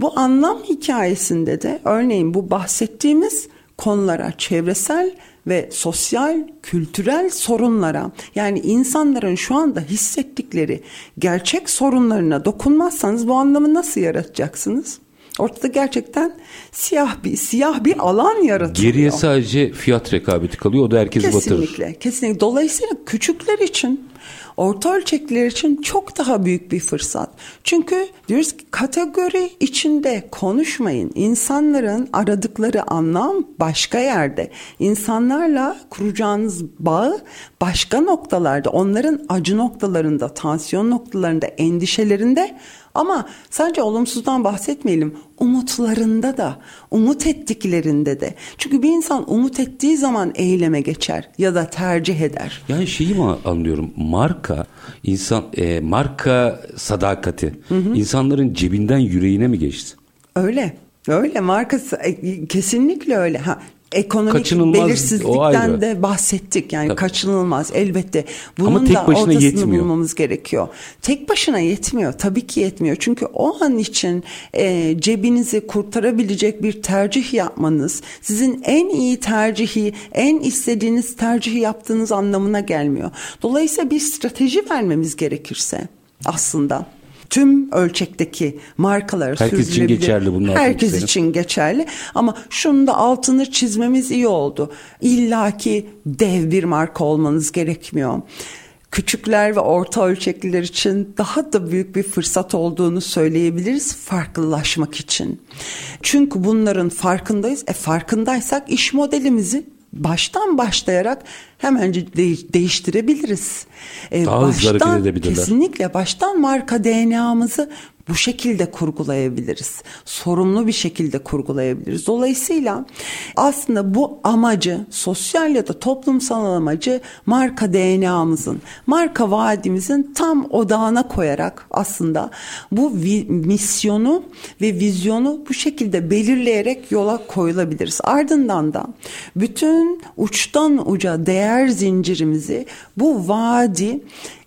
Bu anlam hikayesinde de örneğin bu bahsettiğimiz konulara çevresel ve sosyal, kültürel sorunlara yani insanların şu anda hissettikleri gerçek sorunlarına dokunmazsanız bu anlamı nasıl yaratacaksınız? Ortada gerçekten siyah bir siyah bir alan yaratılıyor. Geriye sadece fiyat rekabeti kalıyor. O da herkesi batırır. Kesinlikle, kesinlikle. Dolayısıyla küçükler için, orta ölçekliler için çok daha büyük bir fırsat. Çünkü diyoruz ki kategori içinde konuşmayın. İnsanların aradıkları anlam başka yerde. İnsanlarla kuracağınız bağı başka noktalarda, onların acı noktalarında, tansiyon noktalarında, endişelerinde ama sadece olumsuzdan bahsetmeyelim. Umutlarında da, umut ettiklerinde de. Çünkü bir insan umut ettiği zaman eyleme geçer ya da tercih eder. Yani şeyi mi anlıyorum? Marka insan e, marka sadakati insanların cebinden yüreğine mi geçti? Öyle. Öyle markası e, kesinlikle öyle. Ha ekonomik Kaçınılmaz, belirsizlikten de bahsettik. Yani Tabii. kaçınılmaz elbette. Bunun Ama tek da başına ortasını yetmiyor. bulmamız gerekiyor. Tek başına yetmiyor. Tabii ki yetmiyor. Çünkü o an için e, cebinizi kurtarabilecek bir tercih yapmanız sizin en iyi tercihi, en istediğiniz tercihi yaptığınız anlamına gelmiyor. Dolayısıyla bir strateji vermemiz gerekirse aslında tüm ölçekteki markaları Herkes için geçerli bunlar. Herkes için geçerli ama şunu da altını çizmemiz iyi oldu. İlla ki dev bir marka olmanız gerekmiyor küçükler ve orta ölçekliler için daha da büyük bir fırsat olduğunu söyleyebiliriz farklılaşmak için. Çünkü bunların farkındayız. E farkındaysak iş modelimizi baştan başlayarak hemen değiştirebiliriz. E, Daha baştan, Kesinlikle baştan marka DNA'mızı bu şekilde kurgulayabiliriz. Sorumlu bir şekilde kurgulayabiliriz. Dolayısıyla aslında bu amacı sosyal ya da toplumsal amacı marka DNA'mızın, marka vaadimizin tam odağına koyarak aslında bu misyonu ve vizyonu bu şekilde belirleyerek yola koyulabiliriz. Ardından da bütün uçtan uca değer zincirimizi bu vaadi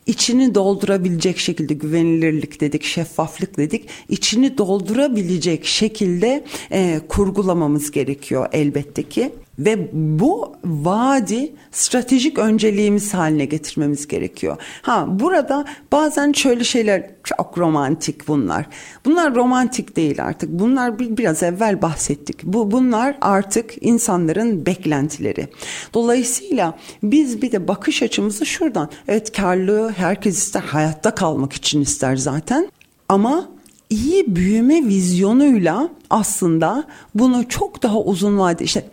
içini doldurabilecek şekilde güvenilirlik dedik, şeffaflık dedik. içini doldurabilecek şekilde e, kurgulamamız gerekiyor elbette ki. Ve bu vaadi stratejik önceliğimiz haline getirmemiz gerekiyor. Ha burada bazen şöyle şeyler çok romantik bunlar. Bunlar romantik değil artık. Bunlar bir, biraz evvel bahsettik. Bu bunlar artık insanların beklentileri. Dolayısıyla biz bir de bakış açımızı şuradan. Evet karlılığı herkes ister. Hayatta kalmak için ister zaten. Ama iyi büyüme vizyonuyla aslında bunu çok daha uzun vade işte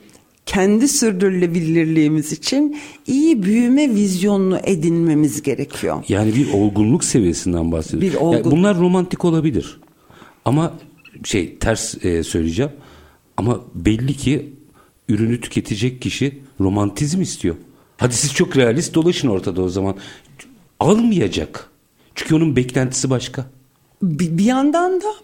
kendi sürdürülebilirliğimiz için iyi büyüme vizyonunu edinmemiz gerekiyor. Yani bir olgunluk seviyesinden bahsediyoruz. Bir olgun... yani bunlar romantik olabilir. Ama şey ters e, söyleyeceğim. Ama belli ki ürünü tüketecek kişi romantizm istiyor. Hadi siz çok realist dolaşın ortada o zaman. Almayacak. Çünkü onun beklentisi başka. Bir, bir yandan da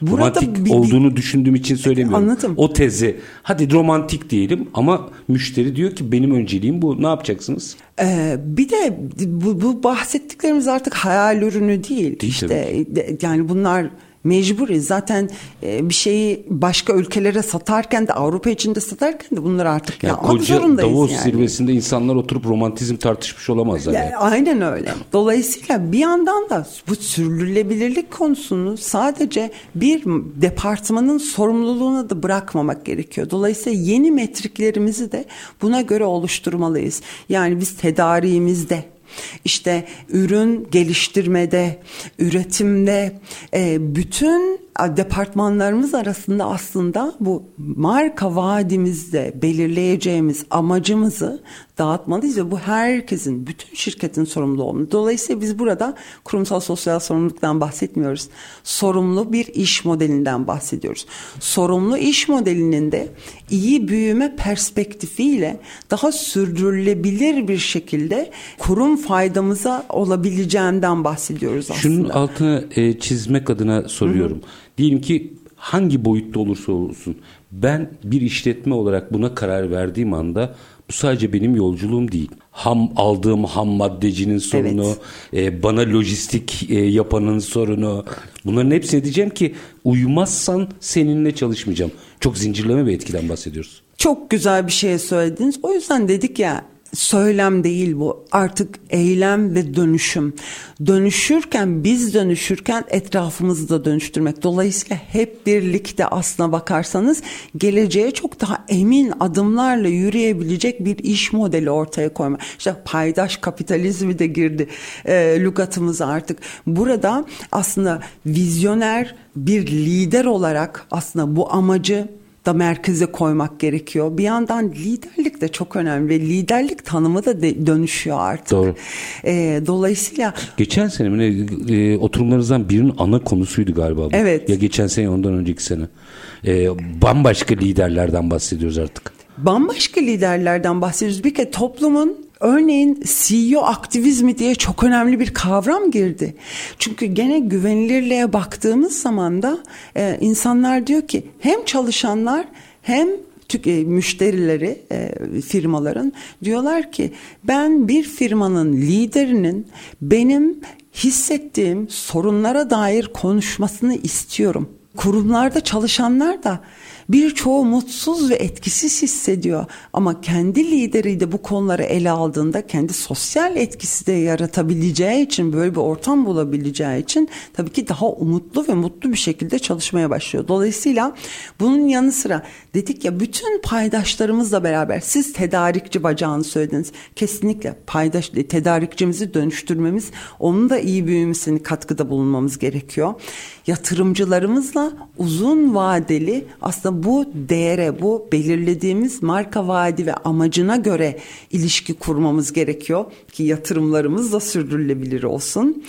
Burada romantik bir, olduğunu düşündüğüm için söylemiyorum. Anladım. O tezi. Hadi romantik diyelim ama müşteri diyor ki benim önceliğim bu. Ne yapacaksınız? Ee, bir de bu, bu bahsettiklerimiz artık hayal ürünü değil. değil işte yani bunlar mecburiz. Zaten e, bir şeyi başka ülkelere satarken de Avrupa içinde satarken de bunları artık ya yapmak koca zorundayız. Davos yani. zirvesinde insanlar oturup romantizm tartışmış olamazlar. Yani. Aynen öyle. Dolayısıyla bir yandan da bu sürdürülebilirlik konusunu sadece bir departmanın sorumluluğuna da bırakmamak gerekiyor. Dolayısıyla yeni metriklerimizi de buna göre oluşturmalıyız. Yani biz tedariğimizde işte ürün geliştirmede, üretimde e, bütün departmanlarımız arasında aslında bu marka vaadimizde belirleyeceğimiz amacımızı dağıtmalıyız ve bu herkesin, bütün şirketin sorumlu olmalı. Dolayısıyla biz burada kurumsal sosyal sorumluluktan bahsetmiyoruz. Sorumlu bir iş modelinden bahsediyoruz. Sorumlu iş modelinin de iyi büyüme perspektifiyle daha sürdürülebilir bir şekilde kurum faydamıza olabileceğinden bahsediyoruz aslında. Şunun altını e, çizmek adına soruyorum. Hı hı. Diyelim ki hangi boyutta olursa olsun ben bir işletme olarak buna karar verdiğim anda bu sadece benim yolculuğum değil. Ham aldığım ham maddecinin sorunu, evet. e, bana lojistik e, yapanın sorunu. Bunların hepsini diyeceğim ki uymazsan seninle çalışmayacağım. Çok zincirleme bir etkiden bahsediyoruz. Çok güzel bir şey söylediniz. O yüzden dedik ya söylem değil bu. Artık eylem ve dönüşüm. Dönüşürken biz dönüşürken etrafımızı da dönüştürmek. Dolayısıyla hep birlikte aslına bakarsanız geleceğe çok daha emin adımlarla yürüyebilecek bir iş modeli ortaya koyma. İşte paydaş kapitalizmi de girdi e, lügatımıza artık. Burada aslında vizyoner bir lider olarak aslında bu amacı da merkeze koymak gerekiyor. Bir yandan liderlik de çok önemli ve liderlik tanımı da de dönüşüyor artık. Doğru. E, dolayısıyla geçen sene mi e, oturumlarınızdan birinin ana konusuydu galiba bu. Evet. Ya geçen sene ondan önceki sene. E, bambaşka liderlerden bahsediyoruz artık. Bambaşka liderlerden bahsediyoruz. Bir kere toplumun Örneğin CEO aktivizmi diye çok önemli bir kavram girdi. Çünkü gene güvenilirliğe baktığımız zaman da e, insanlar diyor ki hem çalışanlar hem e, müşterileri e, firmaların diyorlar ki ben bir firmanın liderinin benim hissettiğim sorunlara dair konuşmasını istiyorum. Kurumlarda çalışanlar da birçoğu mutsuz ve etkisiz hissediyor. Ama kendi lideri de bu konuları ele aldığında kendi sosyal etkisi de yaratabileceği için böyle bir ortam bulabileceği için tabii ki daha umutlu ve mutlu bir şekilde çalışmaya başlıyor. Dolayısıyla bunun yanı sıra dedik ya bütün paydaşlarımızla beraber siz tedarikçi bacağını söylediniz. Kesinlikle paydaş tedarikçimizi dönüştürmemiz onun da iyi büyümesini katkıda bulunmamız gerekiyor. Yatırımcılarımızla uzun vadeli aslında bu değere, bu belirlediğimiz marka vaadi ve amacına göre ilişki kurmamız gerekiyor ki yatırımlarımız da sürdürülebilir olsun.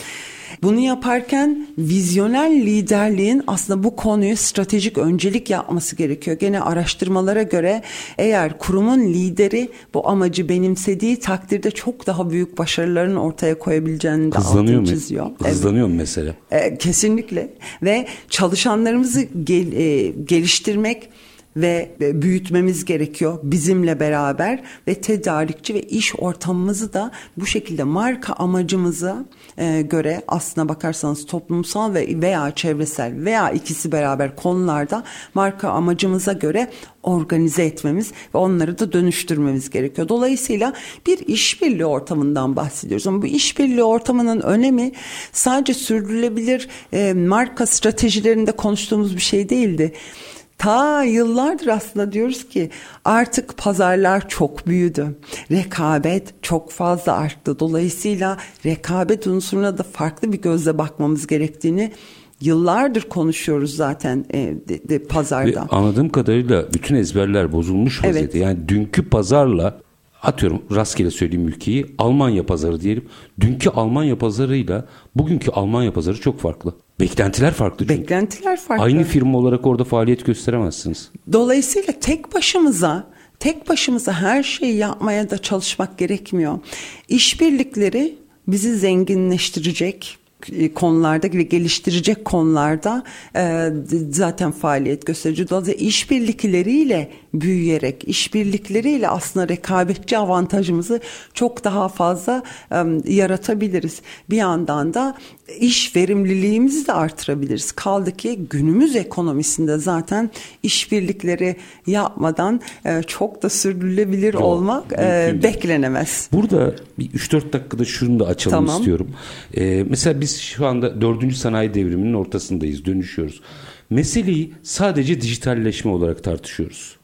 Bunu yaparken vizyoner liderliğin aslında bu konuyu stratejik öncelik yapması gerekiyor. Gene araştırmalara göre eğer kurumun lideri bu amacı benimsediği takdirde çok daha büyük başarıların ortaya koyabileceğini de Hızlanıyor altını mu? çiziyor. Hızlanıyor mu mesele? E, kesinlikle ve çalışanlarımızı gel, e, geliştirmek ve büyütmemiz gerekiyor bizimle beraber ve tedarikçi ve iş ortamımızı da bu şekilde marka amacımıza e, göre aslına bakarsanız toplumsal ve veya çevresel veya ikisi beraber konularda marka amacımıza göre organize etmemiz ve onları da dönüştürmemiz gerekiyor. Dolayısıyla bir işbirliği ortamından bahsediyoruz ama bu işbirliği ortamının önemi sadece sürdürülebilir e, marka stratejilerinde konuştuğumuz bir şey değildi. Ta yıllardır aslında diyoruz ki artık pazarlar çok büyüdü. Rekabet çok fazla arttı. Dolayısıyla rekabet unsuruna da farklı bir gözle bakmamız gerektiğini yıllardır konuşuyoruz zaten e, de, de pazarda. Ve anladığım kadarıyla bütün ezberler bozulmuş Evet. vaziyette. Yani dünkü pazarla atıyorum rastgele söyleyeyim ülkeyi Almanya pazarı diyelim. Dünkü Almanya pazarıyla bugünkü Almanya pazarı çok farklı. Beklentiler farklı çünkü. Beklentiler farklı. Aynı firma olarak orada faaliyet gösteremezsiniz. Dolayısıyla tek başımıza tek başımıza her şeyi yapmaya da çalışmak gerekmiyor. İşbirlikleri bizi zenginleştirecek konularda ve geliştirecek konularda e, zaten faaliyet gösterici. Dolayısıyla işbirlikleriyle büyüyerek, işbirlikleriyle aslında rekabetçi avantajımızı çok daha fazla e, yaratabiliriz. Bir yandan da iş verimliliğimizi de artırabiliriz. Kaldı ki günümüz ekonomisinde zaten işbirlikleri yapmadan e, çok da sürdürülebilir Yok, olmak e, beklenemez. Burada bir 3-4 dakikada şunu da açalım Tamam. istiyorum. Ee, mesela biz şu anda 4. sanayi devriminin ortasındayız, dönüşüyoruz. Meseleyi sadece dijitalleşme olarak tartışıyoruz.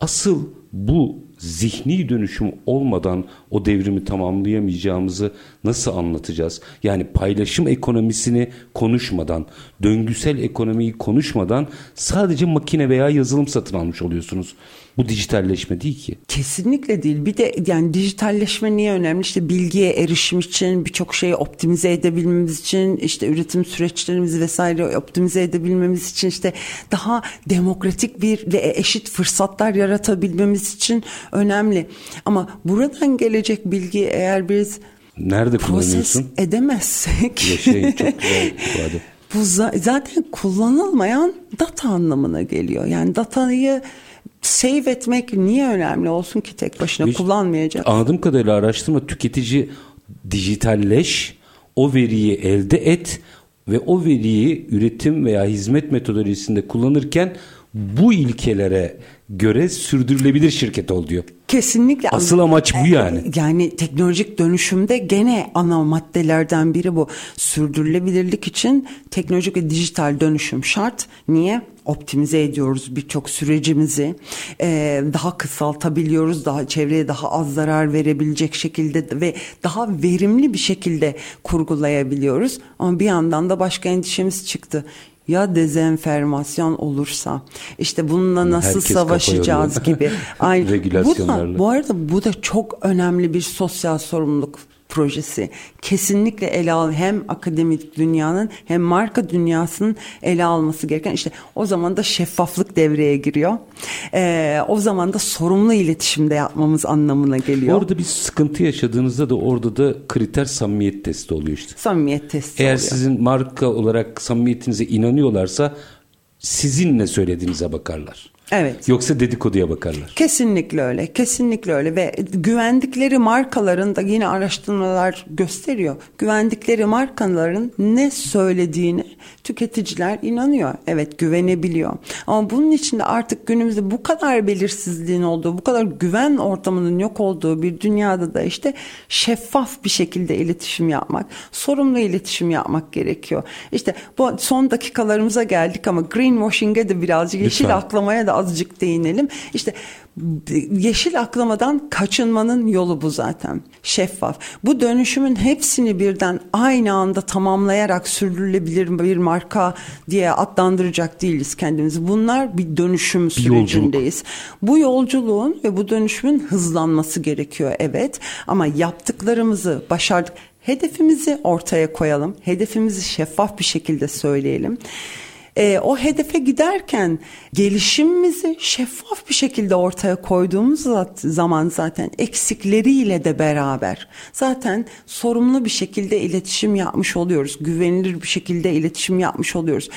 Asıl bu zihni dönüşüm olmadan o devrimi tamamlayamayacağımızı nasıl anlatacağız? Yani paylaşım ekonomisini konuşmadan, döngüsel ekonomiyi konuşmadan sadece makine veya yazılım satın almış oluyorsunuz. Bu dijitalleşme değil ki. Kesinlikle değil. Bir de yani dijitalleşme niye önemli? İşte bilgiye erişim için, birçok şeyi optimize edebilmemiz için, işte üretim süreçlerimizi vesaire optimize edebilmemiz için, işte daha demokratik bir ve eşit fırsatlar yaratabilmemiz için önemli. Ama buradan gelecek bilgi eğer biz Nerede proses kullanıyorsun? edemezsek Yaşayın çok güzel ifade. bu za- zaten kullanılmayan data anlamına geliyor. Yani datayı save etmek niye önemli olsun ki tek başına Hiç- kullanmayacak? Anladığım kadarıyla araştırma tüketici dijitalleş, o veriyi elde et ve o veriyi üretim veya hizmet metodolojisinde kullanırken bu ilkelere göre sürdürülebilir şirket ol diyor. Kesinlikle. Asıl amaç bu yani. Yani teknolojik dönüşümde gene ana maddelerden biri bu. Sürdürülebilirlik için teknolojik ve dijital dönüşüm şart. Niye? Optimize ediyoruz birçok sürecimizi. Ee, daha kısaltabiliyoruz. Daha çevreye daha az zarar verebilecek şekilde ve daha verimli bir şekilde kurgulayabiliyoruz. Ama bir yandan da başka endişemiz çıktı. Ya dezenformasyon olursa işte bununla nasıl Herkes savaşacağız gibi. Aynı. Bu da, bu arada bu da çok önemli bir sosyal sorumluluk projesi. Kesinlikle ele al hem akademik dünyanın hem marka dünyasının ele alması gereken işte o zaman da şeffaflık devreye giriyor. Ee, o zaman da sorumlu iletişimde yapmamız anlamına geliyor. Orada bir sıkıntı yaşadığınızda da orada da kriter samimiyet testi oluyor işte. Samimiyet testi Eğer oluyor. sizin marka olarak samimiyetinize inanıyorlarsa sizin ne söylediğinize bakarlar. Evet. Yoksa dedikoduya bakarlar. Kesinlikle öyle. Kesinlikle öyle ve güvendikleri markaların da yine araştırmalar gösteriyor. Güvendikleri markaların ne söylediğini tüketiciler inanıyor. Evet güvenebiliyor. Ama bunun için de artık günümüzde bu kadar belirsizliğin olduğu, bu kadar güven ortamının yok olduğu bir dünyada da işte şeffaf bir şekilde iletişim yapmak, sorumlu iletişim yapmak gerekiyor. İşte bu son dakikalarımıza geldik ama greenwashing'e de birazcık yeşil Lütfen. aklamaya da azıcık değinelim. İşte yeşil aklamadan kaçınmanın yolu bu zaten. Şeffaf. Bu dönüşümün hepsini birden aynı anda tamamlayarak sürdürülebilir bir marka diye adlandıracak değiliz kendimizi. Bunlar bir dönüşüm sürecindeyiz. Bu yolculuğun ve bu dönüşümün hızlanması gerekiyor evet. Ama yaptıklarımızı başardık. Hedefimizi ortaya koyalım. Hedefimizi şeffaf bir şekilde söyleyelim e, o hedefe giderken gelişimimizi şeffaf bir şekilde ortaya koyduğumuz zaman zaten eksikleriyle de beraber zaten sorumlu bir şekilde iletişim yapmış oluyoruz. Güvenilir bir şekilde iletişim yapmış oluyoruz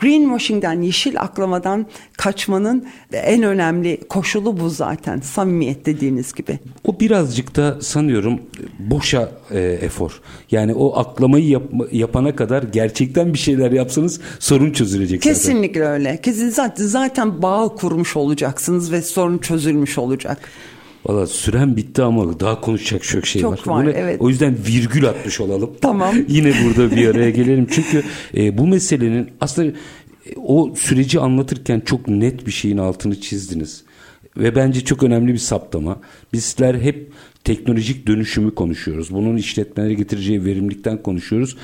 greenwashing'den, yeşil aklamadan kaçmanın en önemli koşulu bu zaten. Samimiyet dediğiniz gibi. O birazcık da sanıyorum boşa e, efor. Yani o aklamayı yapma, yapana kadar gerçekten bir şeyler yapsanız sorun çözülecek. Kesinlikle zaten. öyle. Kesin zaten, zaten bağ kurmuş olacaksınız ve sorun çözülmüş olacak. Valla süren bitti ama daha konuşacak çok şey çok var. var Bunu, evet. O yüzden virgül atmış olalım. Tamam. Yine burada bir araya gelelim. Çünkü e, bu meselenin aslında e, o süreci anlatırken çok net bir şeyin altını çizdiniz. Ve bence çok önemli bir saptama. Bizler hep teknolojik dönüşümü konuşuyoruz. Bunun işletmelere getireceği verimlilikten konuşuyoruz.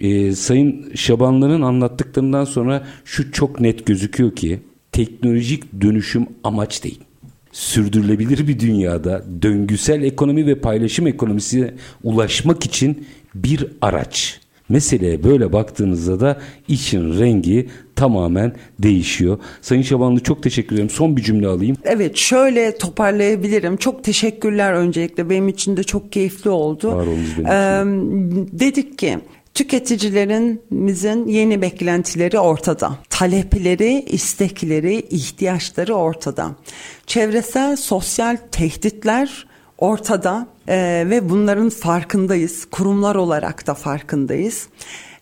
Ee, Sayın Şabanlı'nın anlattıklarından sonra şu çok net gözüküyor ki teknolojik dönüşüm amaç değil sürdürülebilir bir dünyada döngüsel ekonomi ve paylaşım ekonomisine ulaşmak için bir araç. Meseleye böyle baktığınızda da için rengi tamamen değişiyor. Sayın Şabanlı çok teşekkür ederim. Son bir cümle alayım. Evet şöyle toparlayabilirim. Çok teşekkürler öncelikle. Benim için de çok keyifli oldu. Var olunuz benim ee, dedik ki Tüketicilerimizin yeni beklentileri ortada. Talepleri, istekleri, ihtiyaçları ortada. Çevresel, sosyal tehditler ortada ee, ve bunların farkındayız. Kurumlar olarak da farkındayız.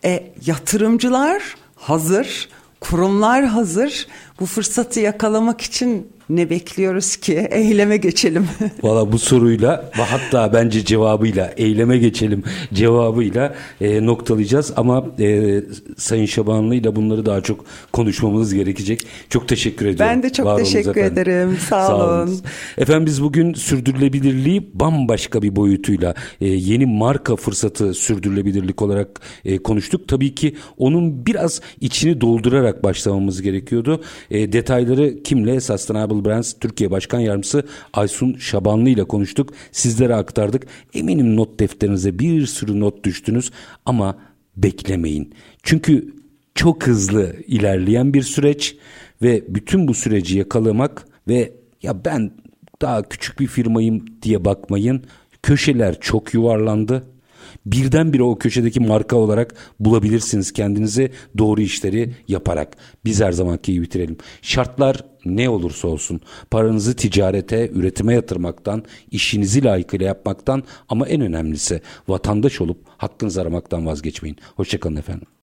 E, yatırımcılar hazır, kurumlar hazır. Bu fırsatı yakalamak için ne bekliyoruz ki? Eyleme geçelim. Valla bu soruyla ve hatta bence cevabıyla eyleme geçelim cevabıyla e, noktalayacağız. Ama e, Sayın Şabanlı ile bunları daha çok konuşmamız gerekecek. Çok teşekkür ediyorum. Ben de çok Var teşekkür ederim. Sağ, Sağ olun. olun. Efendim biz bugün sürdürülebilirliği bambaşka bir boyutuyla e, yeni marka fırsatı sürdürülebilirlik olarak e, konuştuk. Tabii ki onun biraz içini doldurarak başlamamız gerekiyordu. E, detayları kimle? Sustainable Global Brands Türkiye Başkan Yardımcısı Aysun Şabanlı ile konuştuk. Sizlere aktardık. Eminim not defterinize bir sürü not düştünüz ama beklemeyin. Çünkü çok hızlı ilerleyen bir süreç ve bütün bu süreci yakalamak ve ya ben daha küçük bir firmayım diye bakmayın. Köşeler çok yuvarlandı birdenbire o köşedeki marka olarak bulabilirsiniz kendinizi doğru işleri yaparak. Biz her zamanki gibi bitirelim. Şartlar ne olursa olsun paranızı ticarete, üretime yatırmaktan, işinizi layıkıyla yapmaktan ama en önemlisi vatandaş olup hakkınızı aramaktan vazgeçmeyin. Hoşçakalın efendim.